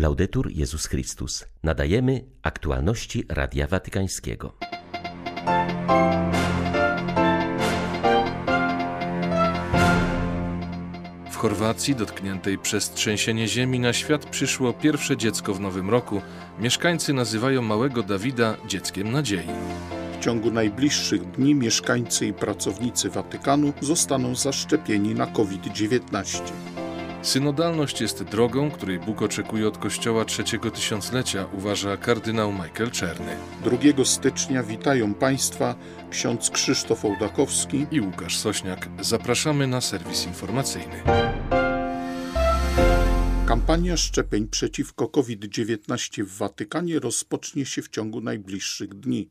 Laudetur Jezus Chrystus. Nadajemy aktualności Radia Watykańskiego. W Chorwacji, dotkniętej przez trzęsienie ziemi, na świat przyszło pierwsze dziecko w nowym roku. Mieszkańcy nazywają małego Dawida dzieckiem nadziei. W ciągu najbliższych dni mieszkańcy i pracownicy Watykanu zostaną zaszczepieni na COVID-19. Synodalność jest drogą, której Bóg oczekuje od Kościoła trzeciego tysiąclecia, uważa kardynał Michael Czerny. 2 stycznia witają Państwa ksiądz Krzysztof Ołdakowski i Łukasz Sośniak. Zapraszamy na serwis informacyjny. Kampania szczepień przeciwko COVID-19 w Watykanie rozpocznie się w ciągu najbliższych dni.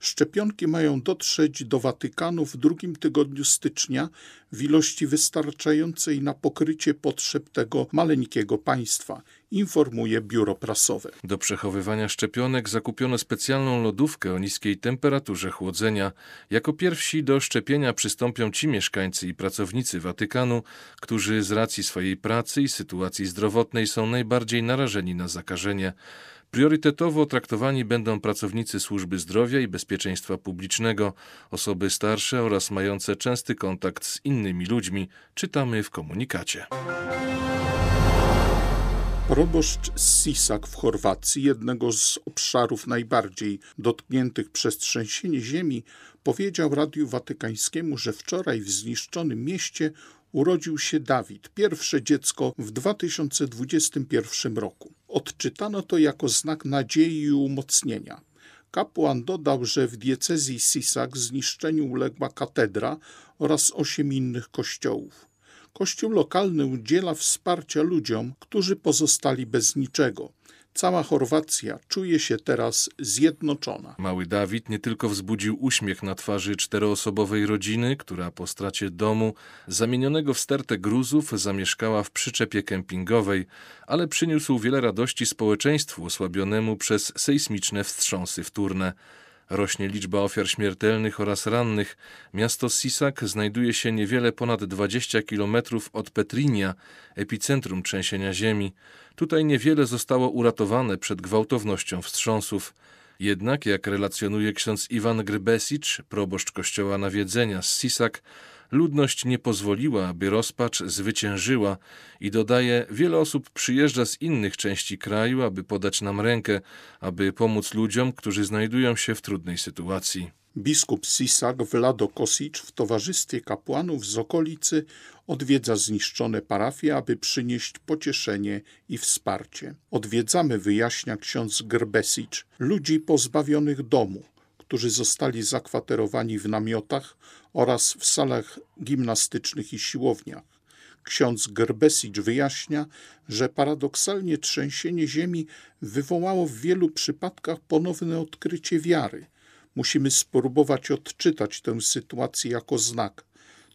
Szczepionki mają dotrzeć do Watykanu w drugim tygodniu stycznia w ilości wystarczającej na pokrycie potrzeb tego maleńkiego państwa, informuje biuro prasowe. Do przechowywania szczepionek zakupiono specjalną lodówkę o niskiej temperaturze chłodzenia. Jako pierwsi do szczepienia przystąpią ci mieszkańcy i pracownicy Watykanu, którzy z racji swojej pracy i sytuacji zdrowotnej są najbardziej narażeni na zakażenie. Priorytetowo traktowani będą pracownicy służby zdrowia i bezpieczeństwa publicznego, osoby starsze oraz mające częsty kontakt z innymi ludźmi, czytamy w komunikacie. Proboszcz Sisak w Chorwacji, jednego z obszarów najbardziej dotkniętych przez trzęsienie ziemi, powiedział Radiu Watykańskiemu, że wczoraj w zniszczonym mieście urodził się Dawid, pierwsze dziecko w 2021 roku. Odczytano to jako znak nadziei i umocnienia. Kapłan dodał, że w diecezji Sisak zniszczeniu uległa katedra oraz osiem innych kościołów. Kościół lokalny udziela wsparcia ludziom, którzy pozostali bez niczego. Cała Chorwacja czuje się teraz zjednoczona. Mały Dawid nie tylko wzbudził uśmiech na twarzy czteroosobowej rodziny, która po stracie domu, zamienionego w stertę gruzów, zamieszkała w przyczepie kempingowej, ale przyniósł wiele radości społeczeństwu osłabionemu przez sejsmiczne wstrząsy wtórne. Rośnie liczba ofiar śmiertelnych oraz rannych. Miasto Sisak znajduje się niewiele ponad 20 kilometrów od Petrinia, epicentrum trzęsienia ziemi. Tutaj niewiele zostało uratowane przed gwałtownością wstrząsów. Jednak, jak relacjonuje ksiądz Iwan Grybesicz, proboszcz kościoła nawiedzenia z Sisak, ludność nie pozwoliła, aby rozpacz zwyciężyła i dodaje, wiele osób przyjeżdża z innych części kraju, aby podać nam rękę, aby pomóc ludziom, którzy znajdują się w trudnej sytuacji. Biskup Sisak Vlado Kosic w towarzystwie kapłanów z okolicy odwiedza zniszczone parafie, aby przynieść pocieszenie i wsparcie. Odwiedzamy, wyjaśnia ksiądz Grbesic, ludzi pozbawionych domu, którzy zostali zakwaterowani w namiotach oraz w salach gimnastycznych i siłowniach. Ksiądz Gerbesic wyjaśnia, że paradoksalnie trzęsienie ziemi wywołało w wielu przypadkach ponowne odkrycie wiary. Musimy spróbować odczytać tę sytuację jako znak.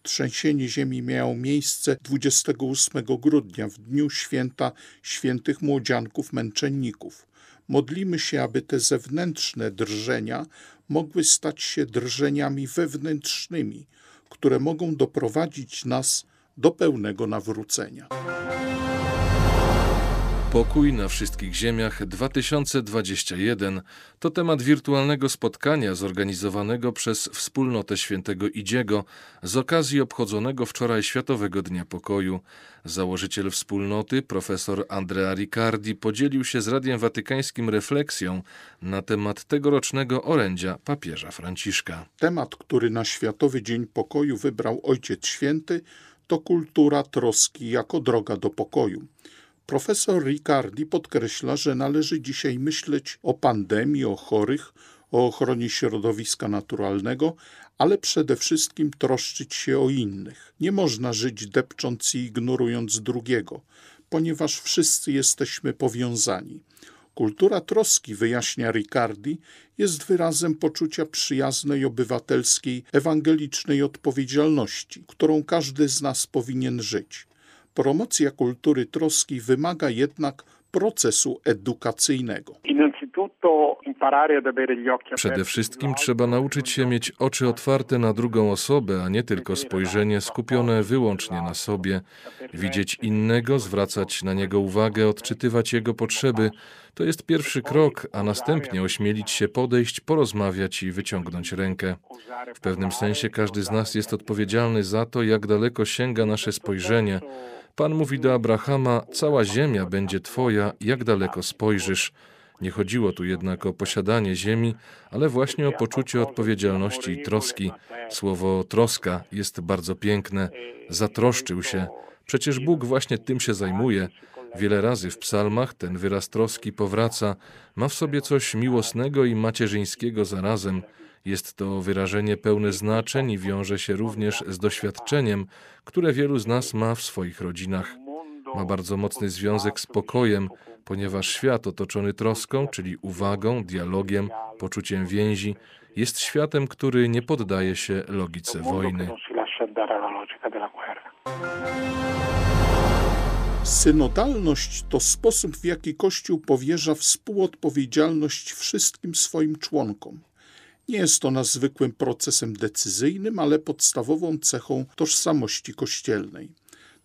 Trzęsienie ziemi miało miejsce 28 grudnia, w dniu święta świętych młodzianków męczenników. Modlimy się, aby te zewnętrzne drżenia mogły stać się drżeniami wewnętrznymi, które mogą doprowadzić nas do pełnego nawrócenia. Pokój na wszystkich ziemiach 2021 to temat wirtualnego spotkania zorganizowanego przez wspólnotę świętego Idziego z okazji obchodzonego wczoraj Światowego Dnia Pokoju. Założyciel wspólnoty, profesor Andrea Riccardi, podzielił się z Radiem Watykańskim refleksją na temat tegorocznego orędzia papieża Franciszka. Temat, który na Światowy Dzień Pokoju wybrał Ojciec Święty, to kultura troski jako droga do pokoju. Profesor Riccardi podkreśla, że należy dzisiaj myśleć o pandemii, o chorych, o ochronie środowiska naturalnego, ale przede wszystkim troszczyć się o innych. Nie można żyć depcząc i ignorując drugiego, ponieważ wszyscy jesteśmy powiązani. Kultura troski, wyjaśnia Riccardi, jest wyrazem poczucia przyjaznej, obywatelskiej, ewangelicznej odpowiedzialności, którą każdy z nas powinien żyć. Promocja kultury troski wymaga jednak procesu edukacyjnego. Przede wszystkim trzeba nauczyć się mieć oczy otwarte na drugą osobę, a nie tylko spojrzenie skupione wyłącznie na sobie, widzieć innego, zwracać na niego uwagę, odczytywać jego potrzeby. To jest pierwszy krok, a następnie ośmielić się podejść, porozmawiać i wyciągnąć rękę. W pewnym sensie każdy z nas jest odpowiedzialny za to, jak daleko sięga nasze spojrzenie. Pan mówi do Abrahama: Cała ziemia będzie Twoja, jak daleko spojrzysz. Nie chodziło tu jednak o posiadanie ziemi, ale właśnie o poczucie odpowiedzialności i troski. Słowo troska jest bardzo piękne. Zatroszczył się. Przecież Bóg właśnie tym się zajmuje. Wiele razy w psalmach ten wyraz troski powraca. Ma w sobie coś miłosnego i macierzyńskiego zarazem. Jest to wyrażenie pełne znaczeń i wiąże się również z doświadczeniem, które wielu z nas ma w swoich rodzinach. Ma bardzo mocny związek z pokojem, ponieważ świat otoczony troską, czyli uwagą, dialogiem, poczuciem więzi, jest światem, który nie poddaje się logice wojny. Synodalność to sposób, w jaki Kościół powierza współodpowiedzialność wszystkim swoim członkom. Nie jest ona zwykłym procesem decyzyjnym, ale podstawową cechą tożsamości kościelnej.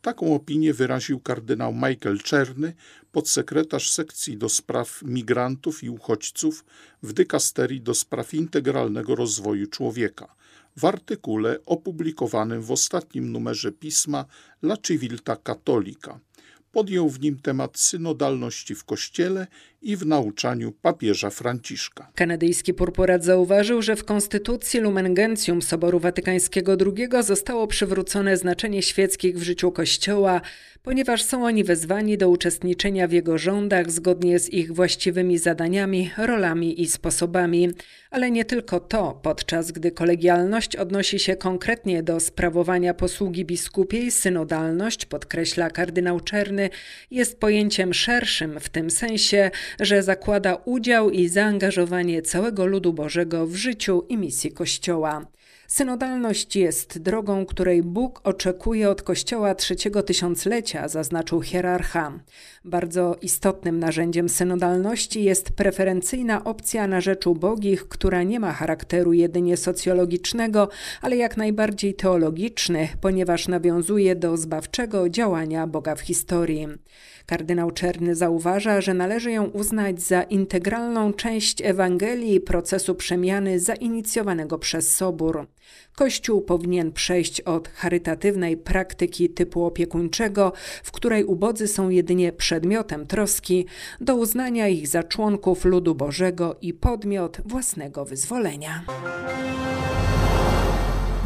Taką opinię wyraził kardynał Michael Czerny, podsekretarz sekcji do spraw migrantów i uchodźców w dykasterii do spraw integralnego rozwoju człowieka. W artykule opublikowanym w ostatnim numerze pisma La Civilta Cattolica podjął w nim temat synodalności w Kościele i w nauczaniu papieża Franciszka. Kanadyjski purpurat zauważył, że w konstytucji Lumen Gentium Soboru Watykańskiego II zostało przywrócone znaczenie świeckich w życiu Kościoła, ponieważ są oni wezwani do uczestniczenia w jego rządach zgodnie z ich właściwymi zadaniami, rolami i sposobami. Ale nie tylko to, podczas gdy kolegialność odnosi się konkretnie do sprawowania posługi biskupiej, synodalność, podkreśla kardynał Czerny, jest pojęciem szerszym w tym sensie, że zakłada udział i zaangażowanie całego ludu Bożego w życiu i misji Kościoła. Synodalność jest drogą, której Bóg oczekuje od Kościoła trzeciego tysiąclecia, zaznaczył hierarcha. Bardzo istotnym narzędziem synodalności jest preferencyjna opcja na rzecz ubogich, która nie ma charakteru jedynie socjologicznego, ale jak najbardziej teologiczny, ponieważ nawiązuje do zbawczego działania Boga w historii. Kardynał Czerny zauważa, że należy ją uznać za integralną część Ewangelii procesu przemiany zainicjowanego przez Sobór. Kościół powinien przejść od charytatywnej praktyki typu opiekuńczego, w której ubodzy są jedynie przedmiotem troski, do uznania ich za członków ludu Bożego i podmiot własnego wyzwolenia.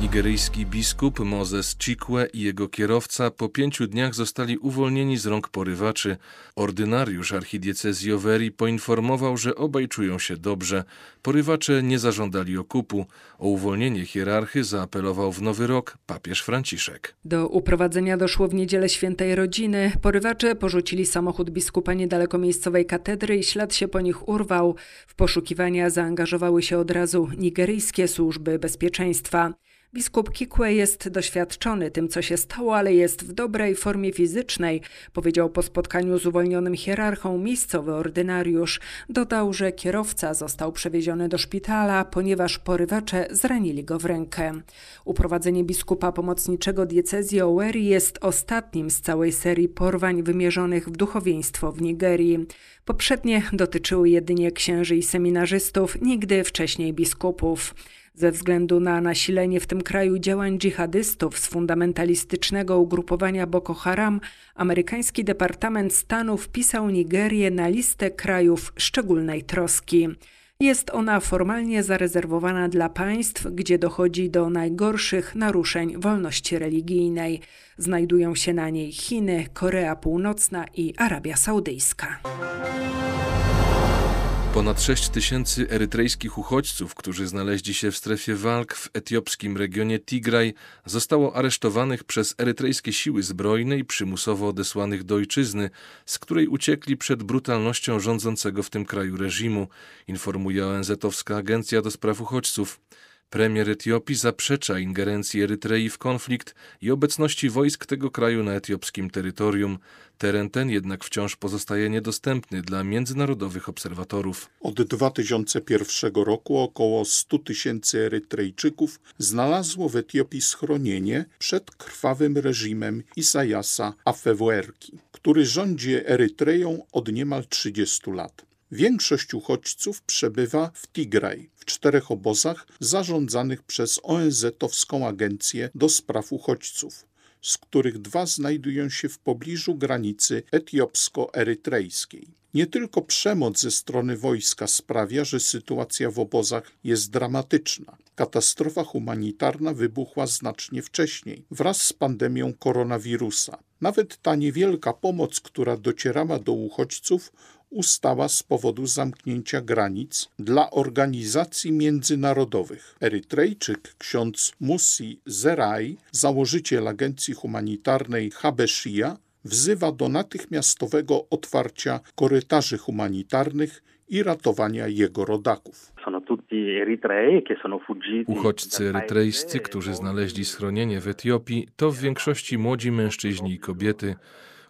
Nigeryjski biskup Moses Chikwe i jego kierowca po pięciu dniach zostali uwolnieni z rąk porywaczy. Ordynariusz archidiecezji Overi poinformował, że obaj czują się dobrze. Porywacze nie zażądali okupu. O uwolnienie hierarchy zaapelował w Nowy Rok papież Franciszek. Do uprowadzenia doszło w niedzielę świętej rodziny. Porywacze porzucili samochód biskupa niedaleko miejscowej katedry i ślad się po nich urwał. W poszukiwania zaangażowały się od razu nigeryjskie służby bezpieczeństwa. Biskup Kikwe jest doświadczony tym, co się stało, ale jest w dobrej formie fizycznej, powiedział po spotkaniu z uwolnionym hierarchą miejscowy ordynariusz. Dodał, że kierowca został przewieziony do szpitala, ponieważ porywacze zranili go w rękę. Uprowadzenie biskupa pomocniczego diecezji Oweri jest ostatnim z całej serii porwań wymierzonych w duchowieństwo w Nigerii. Poprzednie dotyczyły jedynie księży i seminarzystów, nigdy wcześniej biskupów. Ze względu na nasilenie w tym kraju działań dżihadystów z fundamentalistycznego ugrupowania Boko Haram, amerykański Departament Stanu wpisał Nigerię na listę krajów szczególnej troski. Jest ona formalnie zarezerwowana dla państw, gdzie dochodzi do najgorszych naruszeń wolności religijnej. Znajdują się na niej Chiny, Korea Północna i Arabia Saudyjska. Ponad 6 tysięcy erytrejskich uchodźców, którzy znaleźli się w strefie walk w etiopskim regionie Tigraj, zostało aresztowanych przez erytrejskie siły zbrojne i przymusowo odesłanych do ojczyzny, z której uciekli przed brutalnością rządzącego w tym kraju reżimu, informuje ONZ-owska Agencja do Spraw Uchodźców. Premier Etiopii zaprzecza ingerencji Erytrei w konflikt i obecności wojsk tego kraju na etiopskim terytorium. Teren ten jednak wciąż pozostaje niedostępny dla międzynarodowych obserwatorów. Od 2001 roku około 100 tysięcy Erytrejczyków znalazło w Etiopii schronienie przed krwawym reżimem Isaiasa Afewerki, który rządzi Erytreją od niemal 30 lat. Większość uchodźców przebywa w Tigraj, w czterech obozach zarządzanych przez ONZ-owską Agencję do Spraw Uchodźców, z których dwa znajdują się w pobliżu granicy etiopsko-erytrejskiej. Nie tylko przemoc ze strony wojska sprawia, że sytuacja w obozach jest dramatyczna. Katastrofa humanitarna wybuchła znacznie wcześniej, wraz z pandemią koronawirusa. Nawet ta niewielka pomoc, która docierała do uchodźców, ustała z powodu zamknięcia granic dla organizacji międzynarodowych. Erytrejczyk ksiądz Musi Zerai, założyciel agencji humanitarnej Habeshia, wzywa do natychmiastowego otwarcia korytarzy humanitarnych i ratowania jego rodaków. Uchodźcy erytrejscy, którzy znaleźli schronienie w Etiopii, to w większości młodzi mężczyźni i kobiety.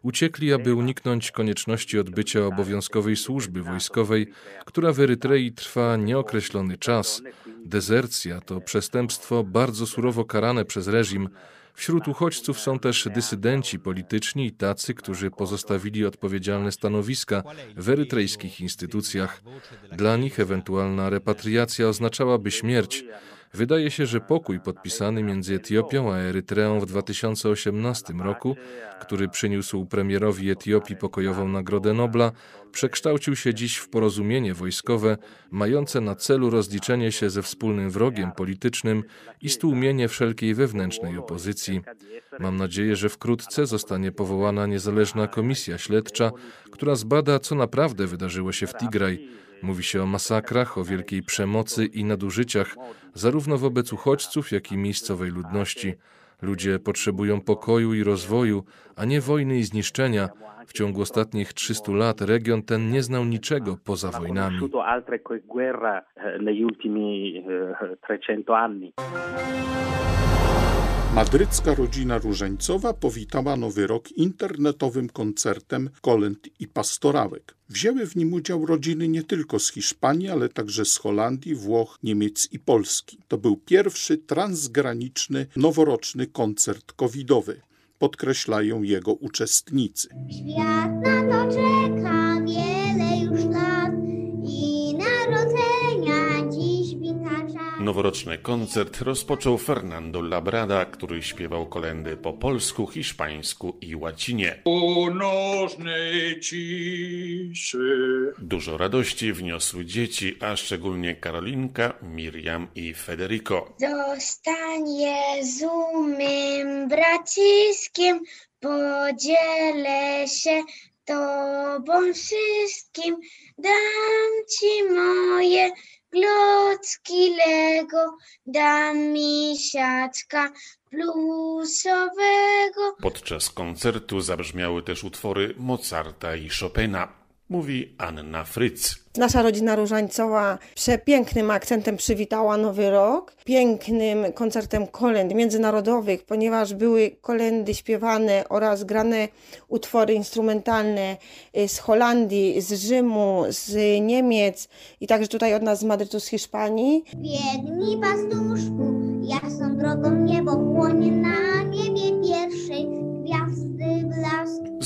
Uciekli, aby uniknąć konieczności odbycia obowiązkowej służby wojskowej, która w Erytrei trwa nieokreślony czas. Dezercja to przestępstwo bardzo surowo karane przez reżim, Wśród uchodźców są też dysydenci polityczni i tacy, którzy pozostawili odpowiedzialne stanowiska w erytrejskich instytucjach. Dla nich ewentualna repatriacja oznaczałaby śmierć. Wydaje się, że pokój podpisany między Etiopią a Erytreą w 2018 roku, który przyniósł premierowi Etiopii pokojową Nagrodę Nobla, przekształcił się dziś w porozumienie wojskowe mające na celu rozliczenie się ze wspólnym wrogiem politycznym i stłumienie wszelkiej wewnętrznej opozycji. Mam nadzieję, że wkrótce zostanie powołana niezależna komisja śledcza, która zbada, co naprawdę wydarzyło się w Tigraj Mówi się o masakrach, o wielkiej przemocy i nadużyciach, zarówno wobec uchodźców, jak i miejscowej ludności. Ludzie potrzebują pokoju i rozwoju, a nie wojny i zniszczenia. W ciągu ostatnich 300 lat region ten nie znał niczego poza wojnami. Madrycka rodzina różańcowa powitała nowy rok internetowym koncertem kolęd i pastorałek. Wzięły w nim udział rodziny nie tylko z Hiszpanii, ale także z Holandii, Włoch, Niemiec i Polski. To był pierwszy transgraniczny noworoczny koncert covidowy. Podkreślają jego uczestnicy. Świat na to czeka wiele już lat. Noworoczny koncert rozpoczął Fernando Labrada, który śpiewał kolendy po polsku, hiszpańsku i łacinie. Dużo radości wniosły dzieci, a szczególnie Karolinka, Miriam i Federico. Zostań Jezu mym braciskiem, podzielę się Tobą wszystkim, dam Ci moje klocki Lego, dam misiaczka plusowego. Podczas koncertu zabrzmiały też utwory Mozarta i Chopina mówi Anna Fryc. Nasza rodzina różańcowa przepięknym akcentem przywitała Nowy Rok, pięknym koncertem kolęd międzynarodowych, ponieważ były kolendy śpiewane oraz grane utwory instrumentalne y, z Holandii, z Rzymu, z Niemiec i także tutaj od nas z Madrytu, z Hiszpanii. Biegnij pastuszku, jasną drogą niebo chłonie na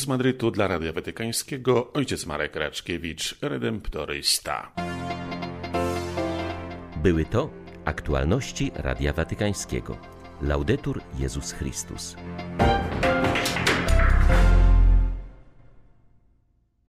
Z Madrytu dla Radia Watykańskiego ojciec Marek Raczkiewicz, redemptorysta. Były to aktualności Radia Watykańskiego. Laudetur Jezus Chrystus.